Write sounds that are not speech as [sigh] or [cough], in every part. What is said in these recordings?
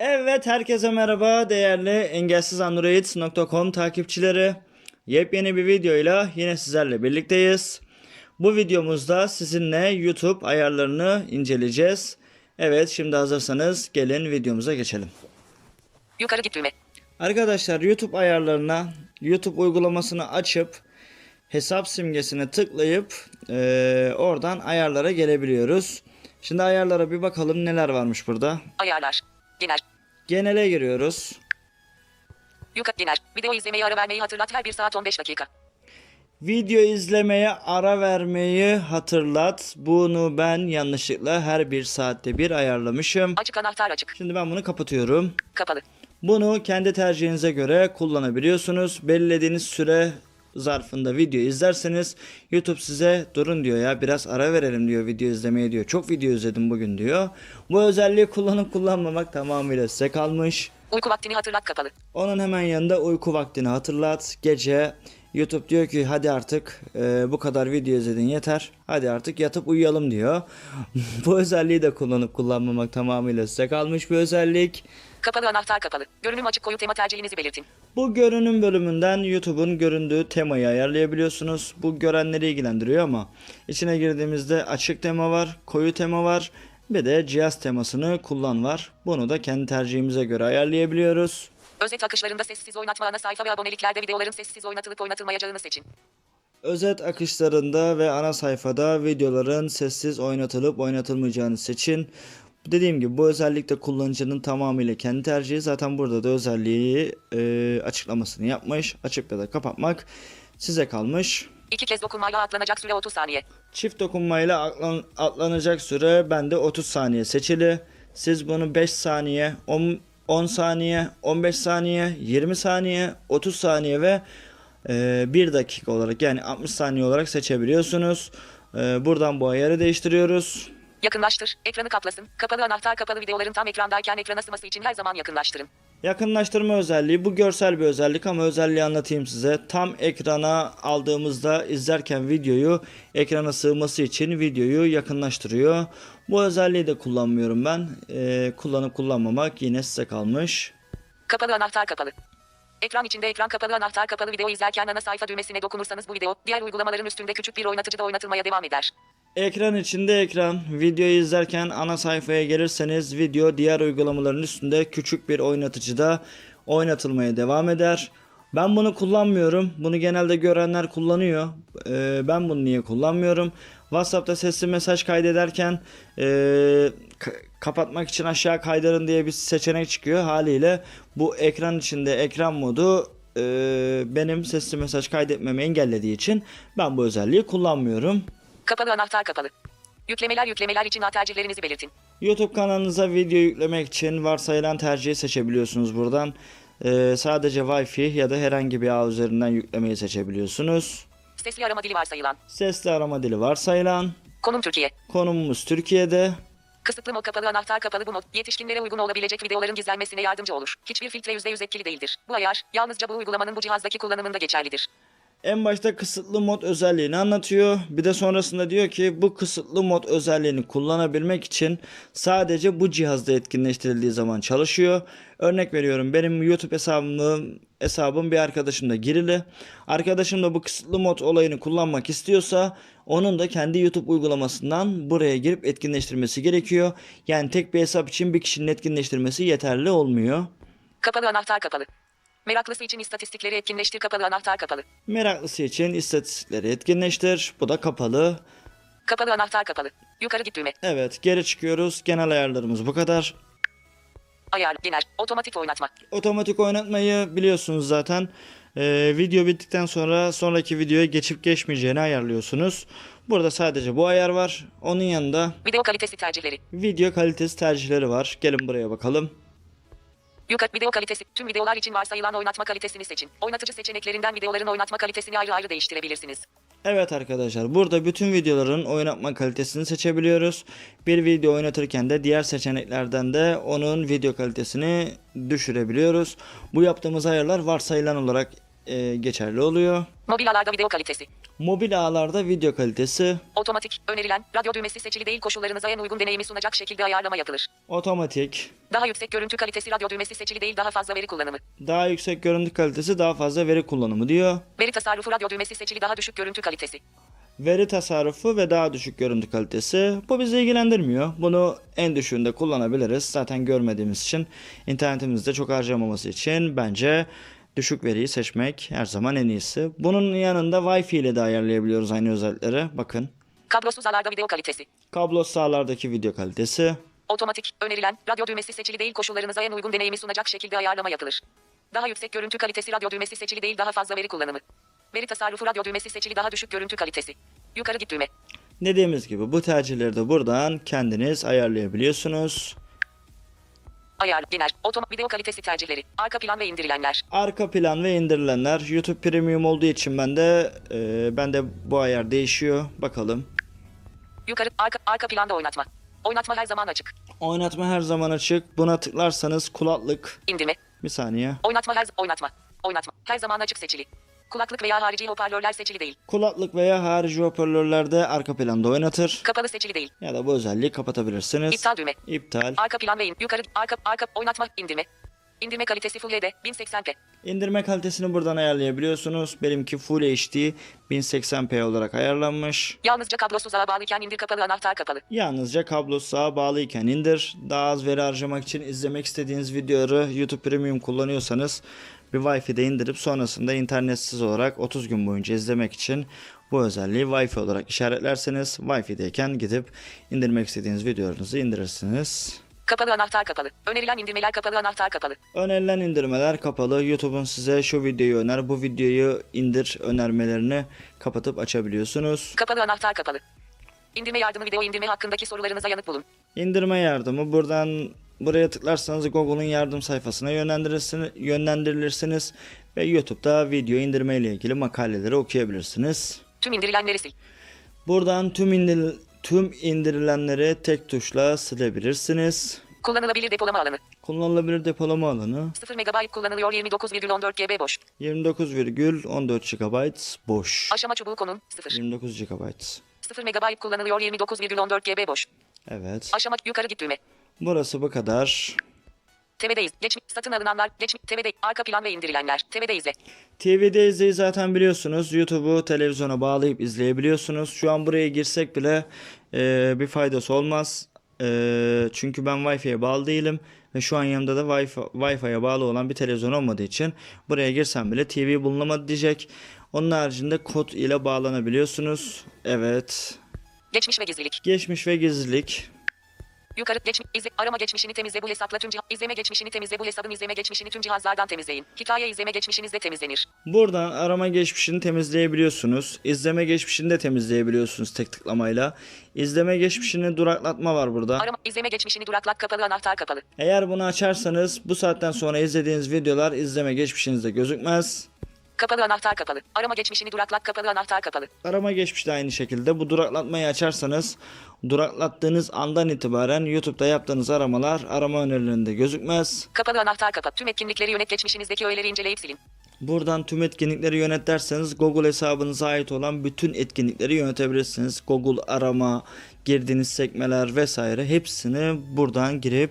Evet herkese merhaba değerli engelsizandroid.com takipçileri. Yepyeni bir videoyla yine sizlerle birlikteyiz. Bu videomuzda sizinle YouTube ayarlarını inceleyeceğiz. Evet şimdi hazırsanız gelin videomuza geçelim. Yukarı git düğme. Arkadaşlar YouTube ayarlarına YouTube uygulamasını açıp hesap simgesine tıklayıp eee, oradan ayarlara gelebiliyoruz. Şimdi ayarlara bir bakalım neler varmış burada. Ayarlar. Genel. Genele giriyoruz. Yukarı genel. Video izlemeyi ara vermeyi hatırlat her 1 saat 15 dakika. Video izlemeye ara vermeyi hatırlat. Bunu ben yanlışlıkla her bir saatte bir ayarlamışım. Açık anahtar açık. Şimdi ben bunu kapatıyorum. Kapalı. Bunu kendi tercihinize göre kullanabiliyorsunuz. Belirlediğiniz süre zarfında video izlerseniz YouTube size durun diyor ya biraz ara verelim diyor video izlemeye diyor. Çok video izledim bugün diyor. Bu özelliği kullanıp kullanmamak tamamıyla size kalmış. Uyku vaktini hatırlat kapalı. Onun hemen yanında uyku vaktini hatırlat. Gece YouTube diyor ki hadi artık e, bu kadar video izledin yeter. Hadi artık yatıp uyuyalım diyor. [laughs] bu özelliği de kullanıp kullanmamak tamamıyla size kalmış bir özellik. Kapalı anahtar kapalı. Görünüm açık koyu tema tercihinizi belirtin. Bu görünüm bölümünden YouTube'un göründüğü temayı ayarlayabiliyorsunuz. Bu görenleri ilgilendiriyor ama içine girdiğimizde açık tema var, koyu tema var. Bir de cihaz temasını kullan var. Bunu da kendi tercihimize göre ayarlayabiliyoruz. Özet akışlarında sessiz oynatma ana sayfa ve aboneliklerde videoların sessiz oynatılıp oynatılmayacağını seçin. Özet akışlarında ve ana sayfada videoların sessiz oynatılıp oynatılmayacağını seçin. Dediğim gibi bu özellik de kullanıcının tamamıyla kendi tercihi. Zaten burada da özelliği e, açıklamasını yapmış. Açıp ya da kapatmak size kalmış. İki kez dokunmayla atlanacak süre 30 saniye. Çift dokunmayla atlan- atlanacak süre bende 30 saniye seçili. Siz bunu 5 saniye, 10, 10 saniye, 15 saniye, 20 saniye, 30 saniye ve 1 dakika olarak yani 60 saniye olarak seçebiliyorsunuz. E, buradan bu ayarı değiştiriyoruz. Yakınlaştır. Ekranı kaplasın. Kapalı anahtar kapalı videoların tam ekrandayken ekrana sığması için her zaman yakınlaştırın. Yakınlaştırma özelliği bu görsel bir özellik ama özelliği anlatayım size. Tam ekrana aldığımızda izlerken videoyu ekrana sığması için videoyu yakınlaştırıyor. Bu özelliği de kullanmıyorum ben. Ee, kullanıp kullanmamak yine size kalmış. Kapalı anahtar kapalı. Ekran içinde ekran kapalı anahtar kapalı video izlerken ana sayfa düğmesine dokunursanız bu video diğer uygulamaların üstünde küçük bir oynatıcıda oynatılmaya devam eder. Ekran içinde ekran. Videoyu izlerken ana sayfaya gelirseniz video diğer uygulamaların üstünde küçük bir oynatıcıda oynatılmaya devam eder. Ben bunu kullanmıyorum. Bunu genelde görenler kullanıyor. Ee, ben bunu niye kullanmıyorum? WhatsApp'ta sesli mesaj kaydederken ee, ka- kapatmak için aşağı kaydırın diye bir seçenek çıkıyor. Haliyle bu ekran içinde ekran modu ee, benim sesli mesaj kaydetmemi engellediği için ben bu özelliği kullanmıyorum. Kapalı anahtar kapalı. Yüklemeler yüklemeler için tercihlerinizi belirtin. YouTube kanalınıza video yüklemek için varsayılan tercihi seçebiliyorsunuz buradan. Ee, sadece Wi-Fi ya da herhangi bir ağ üzerinden yüklemeyi seçebiliyorsunuz. Sesli arama dili varsayılan. Sesli arama dili varsayılan. Konum Türkiye. Konumumuz Türkiye'de. Kısıtlı mod kapalı anahtar kapalı bu mod yetişkinlere uygun olabilecek videoların gizlenmesine yardımcı olur. Hiçbir filtre %100 etkili değildir. Bu ayar yalnızca bu uygulamanın bu cihazdaki kullanımında geçerlidir. En başta kısıtlı mod özelliğini anlatıyor. Bir de sonrasında diyor ki bu kısıtlı mod özelliğini kullanabilmek için sadece bu cihazda etkinleştirildiği zaman çalışıyor. Örnek veriyorum benim YouTube hesabım, hesabım bir arkadaşımda girili. Arkadaşım da bu kısıtlı mod olayını kullanmak istiyorsa onun da kendi YouTube uygulamasından buraya girip etkinleştirmesi gerekiyor. Yani tek bir hesap için bir kişinin etkinleştirmesi yeterli olmuyor. Kapalı anahtar kapalı. Meraklısı için istatistikleri etkinleştir kapalı anahtar kapalı. Meraklısı için istatistikleri etkinleştir. Bu da kapalı. Kapalı anahtar kapalı. Yukarı git düğme. Evet geri çıkıyoruz. Genel ayarlarımız bu kadar. Ayar genel. Otomatik oynatma. Otomatik oynatmayı biliyorsunuz zaten. Ee, video bittikten sonra sonraki videoya geçip geçmeyeceğini ayarlıyorsunuz. Burada sadece bu ayar var. Onun yanında Video kalitesi tercihleri. video kalitesi tercihleri var. Gelin buraya bakalım. Yukarı video kalitesi. Tüm videolar için varsayılan oynatma kalitesini seçin. Oynatıcı seçeneklerinden videoların oynatma kalitesini ayrı ayrı değiştirebilirsiniz. Evet arkadaşlar burada bütün videoların oynatma kalitesini seçebiliyoruz. Bir video oynatırken de diğer seçeneklerden de onun video kalitesini düşürebiliyoruz. Bu yaptığımız ayarlar varsayılan olarak e, geçerli oluyor. Mobil alarda video kalitesi. Mobil ağlarda video kalitesi Otomatik, önerilen, radyo düğmesi seçili değil koşullarınıza en uygun deneyimi sunacak şekilde ayarlama yapılır. otomatik, Daha yüksek görüntü kalitesi radyo düğmesi seçili değil daha fazla veri kullanımı. daha yüksek görüntü kalitesi daha fazla veri kullanımı diyor. Veri tasarrufu radyo düğmesi seçili daha düşük görüntü kalitesi. Veri tasarrufu ve daha düşük görüntü kalitesi. Bu bizi ilgilendirmiyor. Bunu en düşüğünde kullanabiliriz. Zaten görmediğimiz için internetimizde çok harcamaması için bence düşük veriyi seçmek her zaman en iyisi. Bunun yanında Wi-Fi ile de ayarlayabiliyoruz aynı özellikleri. Bakın. Kablosuz alarda video kalitesi. Kablosuz ağlardaki video kalitesi. Otomatik, önerilen, radyo düğmesi seçili değil koşullarınıza en uygun deneyimi sunacak şekilde ayarlama yapılır. Daha yüksek görüntü kalitesi radyo düğmesi seçili değil daha fazla veri kullanımı. Veri tasarrufu radyo düğmesi seçili daha düşük görüntü kalitesi. Yukarı git düğme. Dediğimiz gibi bu tercihleri de buradan kendiniz ayarlayabiliyorsunuz. Ayar, genel, otomatik video kalitesi tercihleri, arka plan ve indirilenler. Arka plan ve indirilenler YouTube Premium olduğu için ben de e, ben de bu ayar değişiyor. Bakalım. Yukarı, arka, arka planda oynatma. Oynatma her zaman açık. Oynatma her zaman açık. Buna tıklarsanız kulaklık. İndirme. Bir saniye. Oynatma her oynatma. Oynatma. Her zaman açık seçili. Kulaklık veya harici hoparlörler seçili değil. Kulaklık veya harici hoparlörlerde arka planda oynatır. Kapalı seçili değil. Ya da bu özelliği kapatabilirsiniz. İptal düğme. İptal. Arka plan ve in. Yukarı, arka, arka, oynatma, indirme. İndirme kalitesi Full HD, 1080p. İndirme kalitesini buradan ayarlayabiliyorsunuz. Benimki Full HD 1080p olarak ayarlanmış. Yalnızca kablosuz ağa bağlıyken indir kapalı anahtar kapalı. Yalnızca kablosu sağa bağlıyken indir. Daha az veri harcamak için izlemek istediğiniz videoları YouTube Premium kullanıyorsanız bir Wi-Fi'de indirip sonrasında internetsiz olarak 30 gün boyunca izlemek için bu özelliği Wi-Fi olarak işaretlerseniz Wi-Fi'deyken gidip indirmek istediğiniz videolarınızı indirirsiniz. Kapalı anahtar kapalı. Önerilen indirmeler kapalı anahtar kapalı. Önerilen indirmeler kapalı. YouTube'un size şu videoyu öner, bu videoyu indir önermelerini kapatıp açabiliyorsunuz. Kapalı anahtar kapalı. İndirme yardımı video indirme hakkındaki sorularınıza yanıt bulun. İndirme yardımı buradan buraya tıklarsanız Google'un yardım sayfasına yönlendirirsiniz, yönlendirilirsiniz ve YouTube'da video indirme ile ilgili makaleleri okuyabilirsiniz. Tüm indirilenleri sil. Buradan tüm indir tüm indirilenleri tek tuşla silebilirsiniz. Kullanılabilir depolama alanı. Kullanılabilir depolama alanı 0 MB kullanılıyor 29,14 GB boş. 29,14 GB boş. Aşama çubuğu konum 0. 29 GB. 0 MB kullanılıyor 29,14 GB boş. Evet. Aşama yukarı git düğme. Burası bu kadar. TV'deyiz. Geçmiş satın alınanlar. Geçmiş TV'de arka plan ve indirilenler. TV'de izle. TV'de izleyi zaten biliyorsunuz. YouTube'u televizyona bağlayıp izleyebiliyorsunuz. Şu an buraya girsek bile e, bir faydası olmaz. E, çünkü ben Wi-Fi'ye bağlı değilim. Ve şu an yanımda da Wi-Fi, Wi-Fi'ye bağlı olan bir televizyon olmadığı için buraya girsem bile TV bulunamadı diyecek. Onun haricinde kod ile bağlanabiliyorsunuz. Evet. Geçmiş ve gizlilik. Geçmiş ve gizlilik. Yukarı geçmiş izle arama geçmişini temizle bu hesapla tüm cihaz izleme geçmişini temizle bu hesabın izleme geçmişini tüm cihazlardan temizleyin. Hikaye izleme geçmişiniz de temizlenir. Buradan arama geçmişini temizleyebiliyorsunuz. İzleme geçmişini de temizleyebiliyorsunuz tek tıklamayla. İzleme geçmişini duraklatma var burada. Arama izleme geçmişini duraklat kapalı anahtar kapalı. Eğer bunu açarsanız bu saatten sonra izlediğiniz videolar izleme geçmişinizde gözükmez. Kapalı anahtar kapalı. Arama geçmişini duraklat kapalı anahtar kapalı. Arama geçmiş de aynı şekilde. Bu duraklatmayı açarsanız duraklattığınız andan itibaren YouTube'da yaptığınız aramalar arama önerilerinde gözükmez. Kapalı anahtar kapat. Tüm etkinlikleri yönet geçmişinizdeki öğeleri inceleyip silin. Buradan tüm etkinlikleri yönet derseniz Google hesabınıza ait olan bütün etkinlikleri yönetebilirsiniz. Google arama, girdiğiniz sekmeler vesaire hepsini buradan girip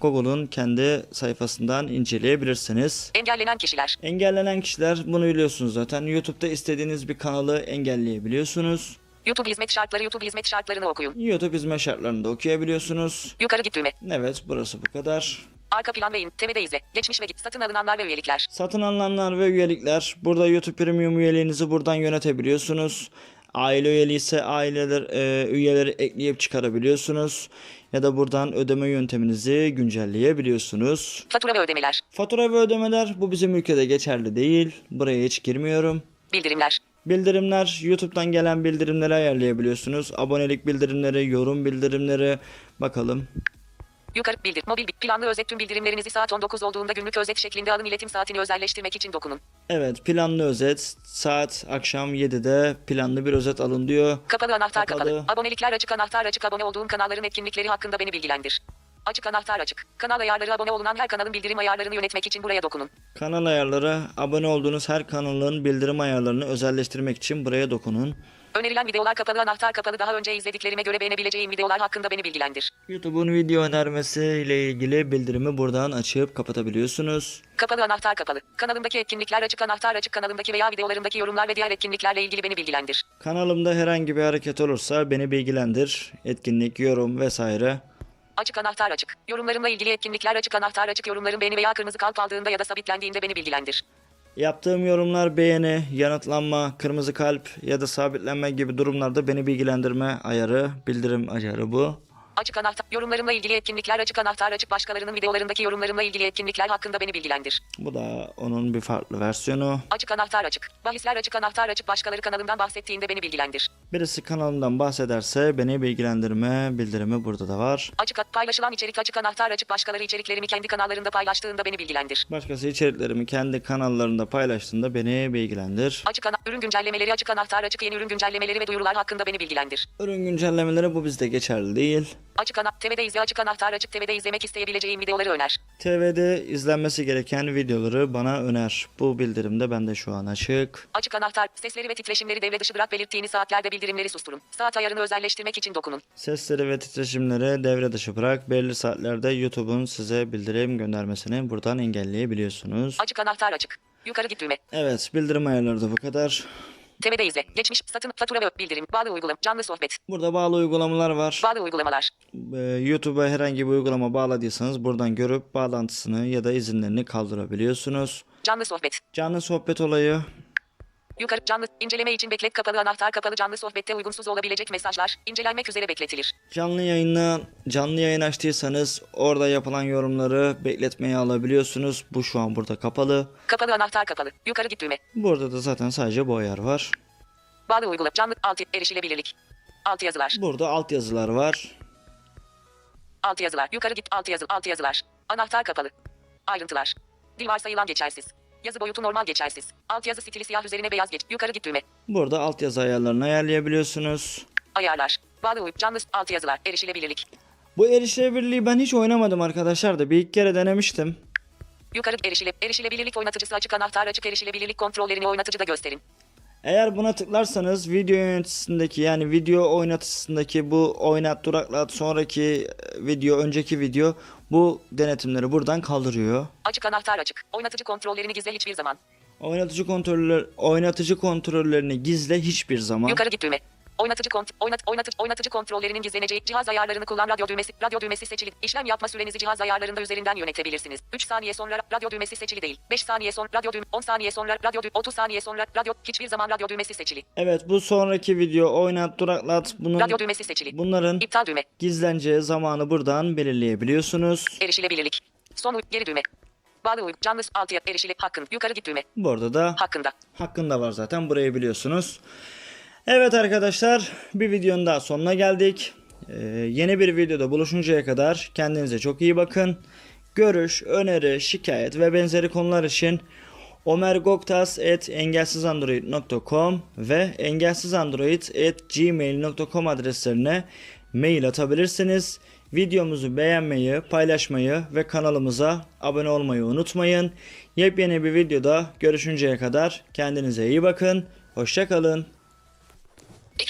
Google'un kendi sayfasından inceleyebilirsiniz. Engellenen kişiler. Engellenen kişiler bunu biliyorsunuz zaten. YouTube'da istediğiniz bir kanalı engelleyebiliyorsunuz. YouTube hizmet şartları YouTube hizmet şartlarını okuyun. YouTube hizmet şartlarını da okuyabiliyorsunuz. Yukarı git düğme. Evet burası bu kadar. Arka plan ve in. TV'de izle. Geçmiş ve git. Satın alınanlar ve üyelikler. Satın alınanlar ve üyelikler. Burada YouTube Premium üyeliğinizi buradan yönetebiliyorsunuz. Aile üyeliği ise aileler e, üyeleri ekleyip çıkarabiliyorsunuz. Ya da buradan ödeme yönteminizi güncelleyebiliyorsunuz. Fatura ve ödemeler. Fatura ve ödemeler bu bizim ülkede geçerli değil. Buraya hiç girmiyorum. Bildirimler. Bildirimler YouTube'dan gelen bildirimleri ayarlayabiliyorsunuz. Abonelik bildirimleri, yorum bildirimleri bakalım. Yukarı bildir. Mobil bit. Planlı özet tüm bildirimlerinizi saat 19 olduğunda günlük özet şeklinde alın iletim saatini özelleştirmek için dokunun. Evet planlı özet saat akşam 7'de planlı bir özet alın diyor. Kapalı anahtar kapalı. Kapalı. Abonelikler açık anahtar açık abone olduğun kanalların etkinlikleri hakkında beni bilgilendir. Açık anahtar açık. Kanal ayarları abone olunan her kanalın bildirim ayarlarını yönetmek için buraya dokunun. Kanal ayarları, abone olduğunuz her kanalın bildirim ayarlarını özelleştirmek için buraya dokunun. Önerilen videolar kapalı anahtar kapalı daha önce izlediklerime göre beğenebileceğim videolar hakkında beni bilgilendir. YouTube'un video önermesi ile ilgili bildirimi buradan açıp kapatabiliyorsunuz. Kapalı anahtar kapalı. Kanalımdaki etkinlikler açık anahtar açık kanalımdaki veya videolarımdaki yorumlar ve diğer etkinliklerle ilgili beni bilgilendir. Kanalımda herhangi bir hareket olursa beni bilgilendir. Etkinlik, yorum vesaire. Açık anahtar açık. Yorumlarımla ilgili etkinlikler açık anahtar açık yorumlarım beğeni veya kırmızı kalp aldığında ya da sabitlendiğinde beni bilgilendir. Yaptığım yorumlar beğeni, yanıtlanma, kırmızı kalp ya da sabitlenme gibi durumlarda beni bilgilendirme ayarı, bildirim ayarı bu. Açık anahtar. Yorumlarımla ilgili etkinlikler açık anahtar açık başkalarının videolarındaki yorumlarımla ilgili etkinlikler hakkında beni bilgilendir. Bu da onun bir farklı versiyonu. Açık anahtar açık. Bahisler açık anahtar açık başkaları kanalımdan bahsettiğinde beni bilgilendir. Birisi kanalımdan bahsederse beni bilgilendirme bildirimi burada da var. Açık at- paylaşılan içerik açık anahtar açık başkaları içeriklerimi kendi kanallarında paylaştığında beni bilgilendir. Başkası içeriklerimi kendi kanallarında paylaştığında beni bilgilendir. Açık ana ürün güncellemeleri açık anahtar açık yeni ürün güncellemeleri ve duyurular hakkında beni bilgilendir. Ürün güncellemeleri bu bizde geçerli değil. Açık ana TV'de izle açık anahtar açık TV'de izlemek isteyebileceğim videoları öner. TV'de izlenmesi gereken videoları bana öner. Bu bildirim de bende şu an açık. Açık anahtar sesleri ve titreşimleri devre dışı bırak belirttiğiniz saatlerde bildirimleri susturun. Saat ayarını özelleştirmek için dokunun. Sesleri ve titreşimleri devre dışı bırak. Belirli saatlerde YouTube'un size bildirim göndermesini buradan engelleyebiliyorsunuz. Açık anahtar açık. Yukarı git düğme. Evet bildirim ayarları da bu kadar. TV'de izle. Geçmiş, satın, fatura ve bildirim, bağlı uygulama, canlı sohbet, Burada bağlı uygulamalar var. bağlı uygulamalar, Ee, YouTube'a herhangi bir uygulama bağladıysanız buradan görüp bağlantısını ya da izinlerini kaldırabiliyorsunuz. canlı sohbet. Canlı sohbet olayı Yukarı canlı inceleme için beklet kapalı anahtar kapalı canlı sohbette uygunsuz olabilecek mesajlar incelenmek üzere bekletilir. Canlı yayına canlı yayın açtıysanız orada yapılan yorumları bekletmeye alabiliyorsunuz. Bu şu an burada kapalı. Kapalı anahtar kapalı. Yukarı git düğme. Burada da zaten sadece bu ayar var. Bağlı uygulama canlı alt erişilebilirlik. Alt yazılar. Burada altyazılar var. Alt yazılar. Yukarı git alt yazı alt yazılar. Anahtar kapalı. Ayrıntılar. Dil varsayılan geçersiz. Yazı boyutu normal geçersiz. Alt yazı stili siyah üzerine beyaz geç. Yukarı git düğme. Burada altyazı ayarlarını ayarlayabiliyorsunuz. Ayarlar. Bağlı uy canlı alt yazılar. Erişilebilirlik. Bu erişilebilirliği ben hiç oynamadım arkadaşlar da bir iki kere denemiştim. Yukarı erişile erişilebilirlik oynatıcısı açık anahtar açık erişilebilirlik kontrollerini oynatıcıda gösterin. Eğer buna tıklarsanız video yöneticisindeki yani video oynatıcısındaki bu oynat duraklat sonraki e, video önceki video bu denetimleri buradan kaldırıyor. Açık anahtar açık. Oynatıcı kontrollerini gizle hiçbir zaman. Oynatıcı kontroller oynatıcı kontrollerini gizle hiçbir zaman. Yukarı git düğme. Oynatıcı kont oynat oynatıcı oynatıcı kontrollerinin gizleneceği cihaz ayarlarını kullan radyo düğmesi radyo düğmesi seçili. İşlem yapma sürenizi cihaz ayarlarında üzerinden yönetebilirsiniz. 3 saniye sonra radyo düğmesi seçili değil. 5 saniye sonra radyo düğme 10 saniye sonra radyo düğme 30 saniye sonra radyo hiçbir zaman radyo düğmesi seçili. Evet bu sonraki video oynat duraklat bunun Radyo düğmesi seçili. bunların İptal düğme. gizleneceği zamanı buradan belirleyebiliyorsunuz. Erişilebilirlik. Son geri düğme. Bağlı uy canlı alt yap erişile hakkın yukarı git düğme. Burada da Hakkında. hakkında var zaten burayı biliyorsunuz. Evet arkadaşlar bir videonun daha sonuna geldik. Ee, yeni bir videoda buluşuncaya kadar kendinize çok iyi bakın. Görüş, öneri, şikayet ve benzeri konular için omergoktas.engelsizandroid.com ve engelsizandroid.gmail.com adreslerine mail atabilirsiniz. Videomuzu beğenmeyi, paylaşmayı ve kanalımıza abone olmayı unutmayın. Yepyeni bir videoda görüşünceye kadar kendinize iyi bakın. Hoşçakalın.